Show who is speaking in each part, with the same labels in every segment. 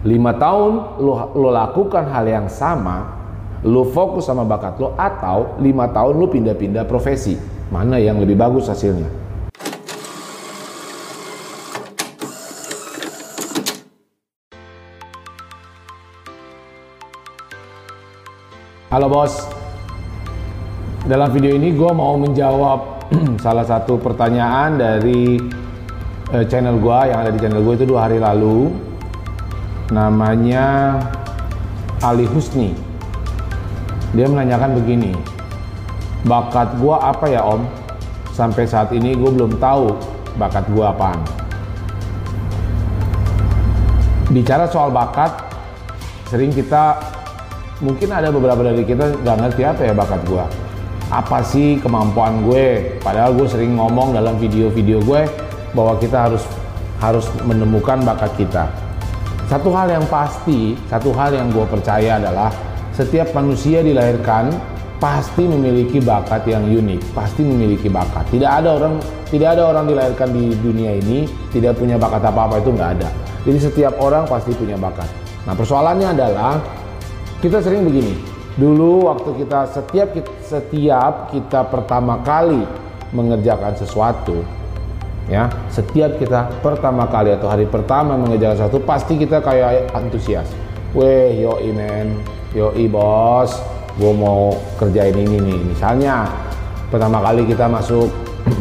Speaker 1: Lima tahun lo, lo lakukan hal yang sama, lo fokus sama bakat lo, atau lima tahun lo pindah-pindah profesi. Mana yang lebih bagus hasilnya? Halo bos, dalam video ini gue mau menjawab salah satu pertanyaan dari eh, channel gue yang ada di channel gue itu dua hari lalu namanya Ali Husni. Dia menanyakan begini bakat gue apa ya om? Sampai saat ini gue belum tahu bakat gue apaan. Bicara soal bakat sering kita mungkin ada beberapa dari kita nggak ngerti apa ya bakat gue apa sih kemampuan gue? Padahal gue sering ngomong dalam video-video gue bahwa kita harus harus menemukan bakat kita satu hal yang pasti satu hal yang gue percaya adalah setiap manusia dilahirkan pasti memiliki bakat yang unik pasti memiliki bakat. Tidak ada orang tidak ada orang dilahirkan di dunia ini tidak punya bakat apa-apa itu nggak ada. Jadi setiap orang pasti punya bakat. Nah persoalannya adalah kita sering begini Dulu waktu kita setiap setiap kita pertama kali mengerjakan sesuatu ya, setiap kita pertama kali atau hari pertama mengerjakan sesuatu pasti kita kayak antusias. Weh, yoi men, yoi bos, gue mau kerjain ini nih. Misalnya pertama kali kita masuk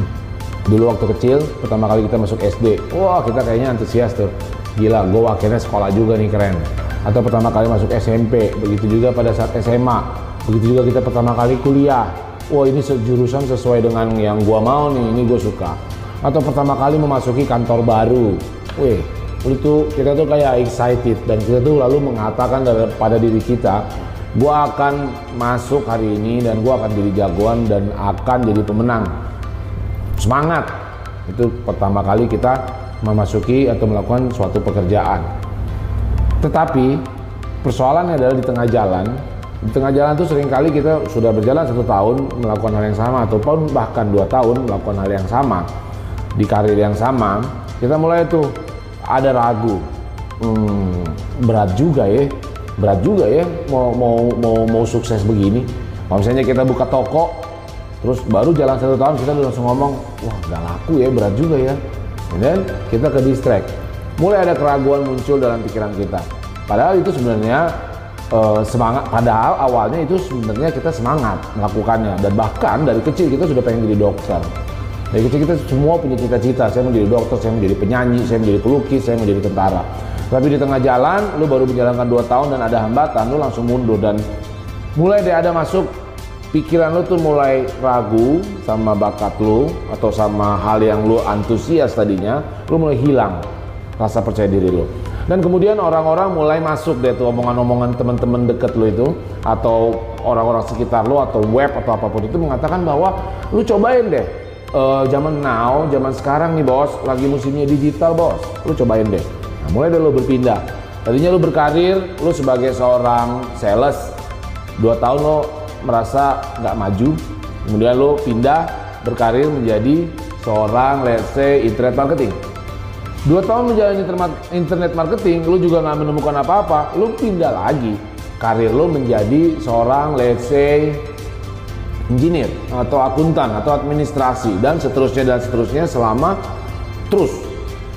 Speaker 1: dulu waktu kecil, pertama kali kita masuk SD, wah kita kayaknya antusias tuh. Gila, gue akhirnya sekolah juga nih keren atau pertama kali masuk SMP, begitu juga pada saat SMA, begitu juga kita pertama kali kuliah. Wah ini jurusan sesuai dengan yang gua mau nih, ini gue suka. Atau pertama kali memasuki kantor baru, weh itu kita tuh kayak excited dan kita tuh lalu mengatakan pada diri kita, gua akan masuk hari ini dan gua akan jadi jagoan dan akan jadi pemenang. Semangat! Itu pertama kali kita memasuki atau melakukan suatu pekerjaan. Tetapi persoalannya adalah di tengah jalan. Di tengah jalan itu sering kali kita sudah berjalan satu tahun melakukan hal yang sama ataupun bahkan dua tahun melakukan hal yang sama di karir yang sama. Kita mulai tuh ada ragu. Hmm, berat juga ya, berat juga ya mau mau mau mau sukses begini. Kalau misalnya kita buka toko, terus baru jalan satu tahun kita udah langsung ngomong, wah nggak laku ya, berat juga ya. Dan kita ke distract mulai ada keraguan muncul dalam pikiran kita. Padahal itu sebenarnya uh, semangat. Padahal awalnya itu sebenarnya kita semangat melakukannya dan bahkan dari kecil kita sudah pengen jadi dokter. Dari kecil kita semua punya cita-cita. Saya mau jadi dokter, saya mau jadi penyanyi, saya mau jadi pelukis, saya mau jadi tentara. Tapi di tengah jalan, lu baru menjalankan dua tahun dan ada hambatan, lu langsung mundur dan mulai deh ada masuk pikiran lu tuh mulai ragu sama bakat lu atau sama hal yang lu antusias tadinya, lu mulai hilang rasa percaya diri lo. Dan kemudian orang-orang mulai masuk deh tuh omongan-omongan teman-teman deket lo itu atau orang-orang sekitar lo atau web atau apa pun itu mengatakan bahwa lu cobain deh uh, zaman now, zaman sekarang nih bos, lagi musimnya digital bos, lu cobain deh. Nah, mulai deh lo berpindah. Tadinya lo berkarir, lo sebagai seorang sales, dua tahun lo merasa nggak maju, kemudian lo pindah berkarir menjadi seorang let's say internet marketing Dua tahun menjalani internet marketing, lu juga nggak menemukan apa-apa, lu pindah lagi. Karir lu menjadi seorang let's say engineer atau akuntan atau administrasi dan seterusnya dan seterusnya selama terus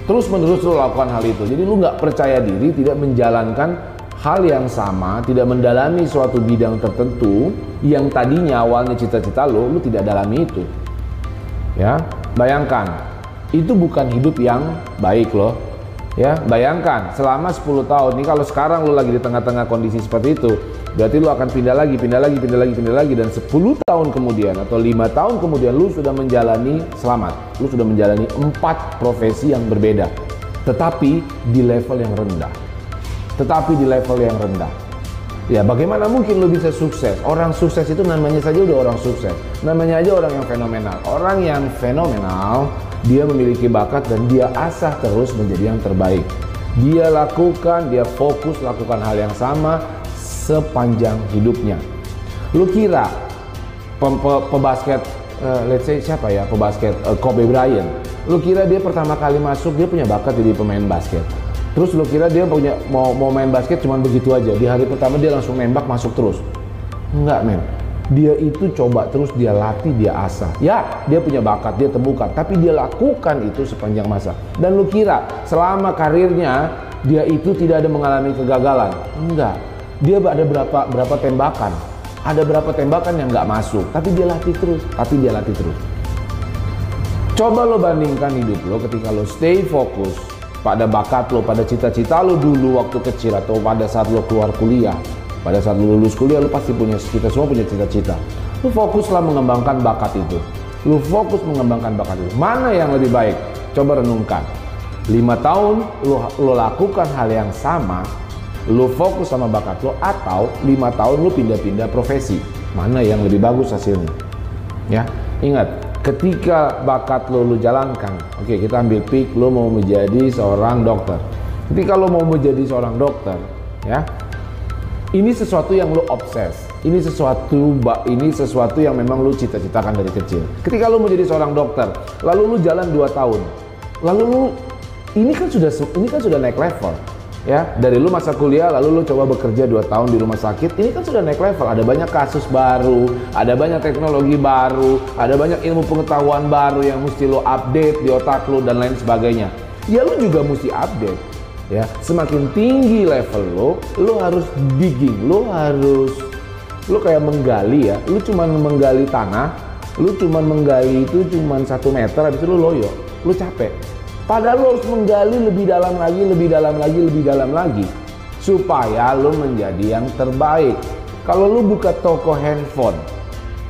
Speaker 1: terus menerus lu lakukan hal itu. Jadi lu nggak percaya diri, tidak menjalankan hal yang sama, tidak mendalami suatu bidang tertentu yang tadinya awalnya cita-cita lo, lu tidak dalami itu. Ya, bayangkan itu bukan hidup yang baik loh ya bayangkan selama 10 tahun ini kalau sekarang lo lagi di tengah-tengah kondisi seperti itu berarti lo akan pindah lagi pindah lagi pindah lagi pindah lagi dan 10 tahun kemudian atau lima tahun kemudian lo sudah menjalani selamat lo sudah menjalani empat profesi yang berbeda tetapi di level yang rendah tetapi di level yang rendah. Ya bagaimana mungkin lo bisa sukses? Orang sukses itu namanya saja udah orang sukses. Namanya aja orang yang fenomenal. Orang yang fenomenal, dia memiliki bakat dan dia asah terus menjadi yang terbaik. Dia lakukan, dia fokus lakukan hal yang sama sepanjang hidupnya. Lu kira pebasket, uh, let's say siapa ya pebasket uh, Kobe Bryant, lu kira dia pertama kali masuk dia punya bakat jadi pemain basket Terus lo kira dia punya mau mau main basket cuma begitu aja. Di hari pertama dia langsung nembak masuk terus. Enggak, men. Dia itu coba terus dia latih, dia asah. Ya, dia punya bakat, dia temukan, tapi dia lakukan itu sepanjang masa. Dan lu kira selama karirnya dia itu tidak ada mengalami kegagalan? Enggak. Dia ada berapa berapa tembakan? Ada berapa tembakan yang nggak masuk, tapi dia latih terus, tapi dia latih terus. Coba lo bandingkan hidup lo ketika lo stay fokus pada bakat lo, pada cita-cita lo dulu waktu kecil atau pada saat lo keluar kuliah. Pada saat lo lulus kuliah lo pasti punya, kita semua punya cita-cita. Lo fokuslah mengembangkan bakat itu. Lo fokus mengembangkan bakat itu. Mana yang lebih baik? Coba renungkan. Lima tahun lo, lo lakukan hal yang sama, lo fokus sama bakat lo atau lima tahun lo pindah-pindah profesi. Mana yang lebih bagus hasilnya? Ya, ingat ketika bakat lo lo jalankan oke kita ambil peak lo mau menjadi seorang dokter ketika lo mau menjadi seorang dokter ya ini sesuatu yang lo obses ini sesuatu ini sesuatu yang memang lo cita-citakan dari kecil ketika lo menjadi seorang dokter lalu lo jalan 2 tahun lalu lo ini kan sudah ini kan sudah naik level ya dari lu masa kuliah lalu lu coba bekerja 2 tahun di rumah sakit ini kan sudah naik level. Ada banyak kasus baru ada banyak teknologi baru ada banyak ilmu pengetahuan baru yang mesti lu update di otak lu dan lain sebagainya. Ya lu juga mesti update ya. Semakin tinggi level lu lu harus digging lu harus lu kayak menggali ya. Lu cuman menggali tanah lu cuman menggali itu cuman satu meter habis itu lu loyo lu capek Padahal lo harus menggali lebih dalam lagi, lebih dalam lagi, lebih dalam lagi. Supaya lo menjadi yang terbaik. Kalau lo buka toko handphone,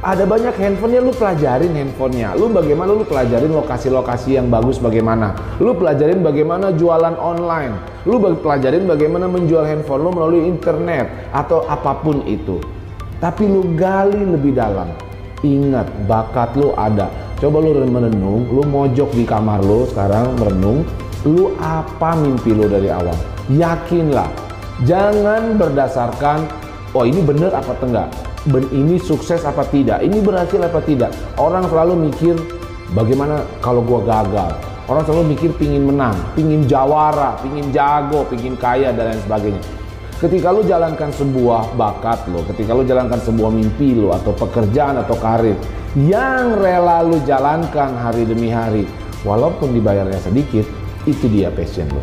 Speaker 1: ada banyak handphonenya lu pelajarin handphonenya. Lu bagaimana lu pelajarin lokasi-lokasi yang bagus bagaimana. Lu pelajarin bagaimana jualan online. Lu pelajarin bagaimana menjual handphone lu melalui internet atau apa pun itu. Tapi lu gali lebih dalam. Ingat bakat lu ada Coba lu merenung, lu mojok di kamar lu sekarang merenung, lu apa mimpi lu dari awal? Yakinlah. Jangan berdasarkan oh ini bener apa enggak? Ben ini sukses apa tidak? Ini berhasil apa tidak? Orang selalu mikir bagaimana kalau gua gagal. Orang selalu mikir pingin menang, pingin jawara, pingin jago, pingin kaya dan lain sebagainya. Ketika lu jalankan sebuah bakat lo, ketika lu jalankan sebuah mimpi lo atau pekerjaan atau karir, yang rela lu jalankan hari demi hari walaupun dibayarnya sedikit itu dia passion lu.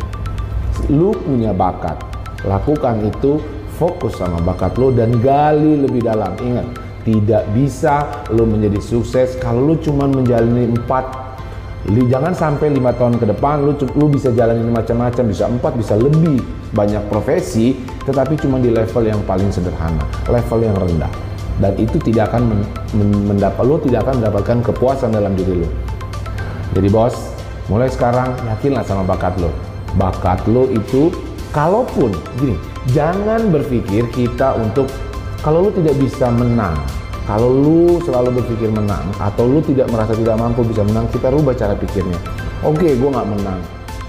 Speaker 1: Lu punya bakat lakukan itu fokus sama bakat lu dan gali lebih dalam. Ingat tidak bisa lu menjadi sukses kalau lu cuma menjalani empat jangan sampai lima tahun ke depan lu lu bisa jalanin macam-macam bisa empat bisa lebih banyak profesi tetapi cuma di level yang paling sederhana level yang rendah dan itu tidak akan men, men, mendapat lo tidak akan mendapatkan kepuasan dalam diri lo. Jadi bos, mulai sekarang yakinlah sama bakat lo. Bakat lo itu kalaupun gini, jangan berpikir kita untuk kalau lo tidak bisa menang, kalau lu selalu berpikir menang atau lu tidak merasa tidak mampu bisa menang, kita rubah cara pikirnya. Oke, okay, gue nggak menang,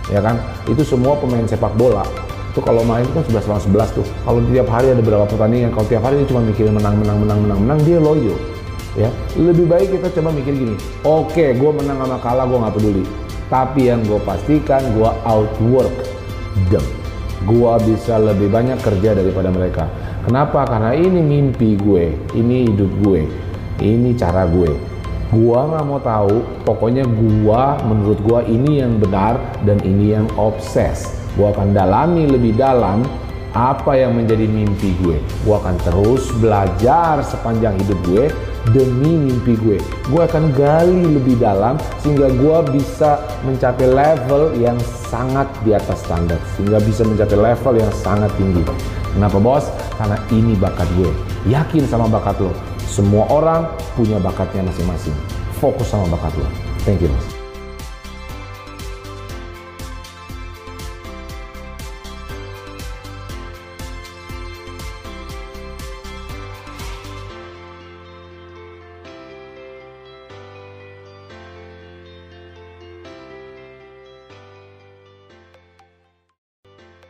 Speaker 1: ya kan? Itu semua pemain sepak bola. Itu kalau main itu kan 11 lawan 11 tuh. Kalau tiap hari ada beberapa pertandingan kalau tiap hari dia cuma mikirin menang menang menang menang menang dia loyo ya. Lebih baik kita coba mikir gini oke okay, gue menang sama kalah gue nggak peduli. Tapi yang gue pastikan gue outwork them. Gue bisa lebih banyak kerja daripada mereka kenapa karena ini mimpi gue ini hidup gue ini cara gue gua nggak mau tahu pokoknya gua menurut gua ini yang benar dan ini yang obses gue akan dalami lebih dalam apa yang menjadi mimpi gue. Gue akan terus belajar sepanjang hidup gue demi mimpi gue. Gue akan gali lebih dalam sehingga gue bisa mencapai level yang sangat di atas standar. Sehingga bisa mencapai level yang sangat tinggi. Kenapa bos? Karena ini bakat gue. Yakin sama bakat lo. Semua orang punya bakatnya masing-masing. Fokus sama bakat lo. Thank you bos.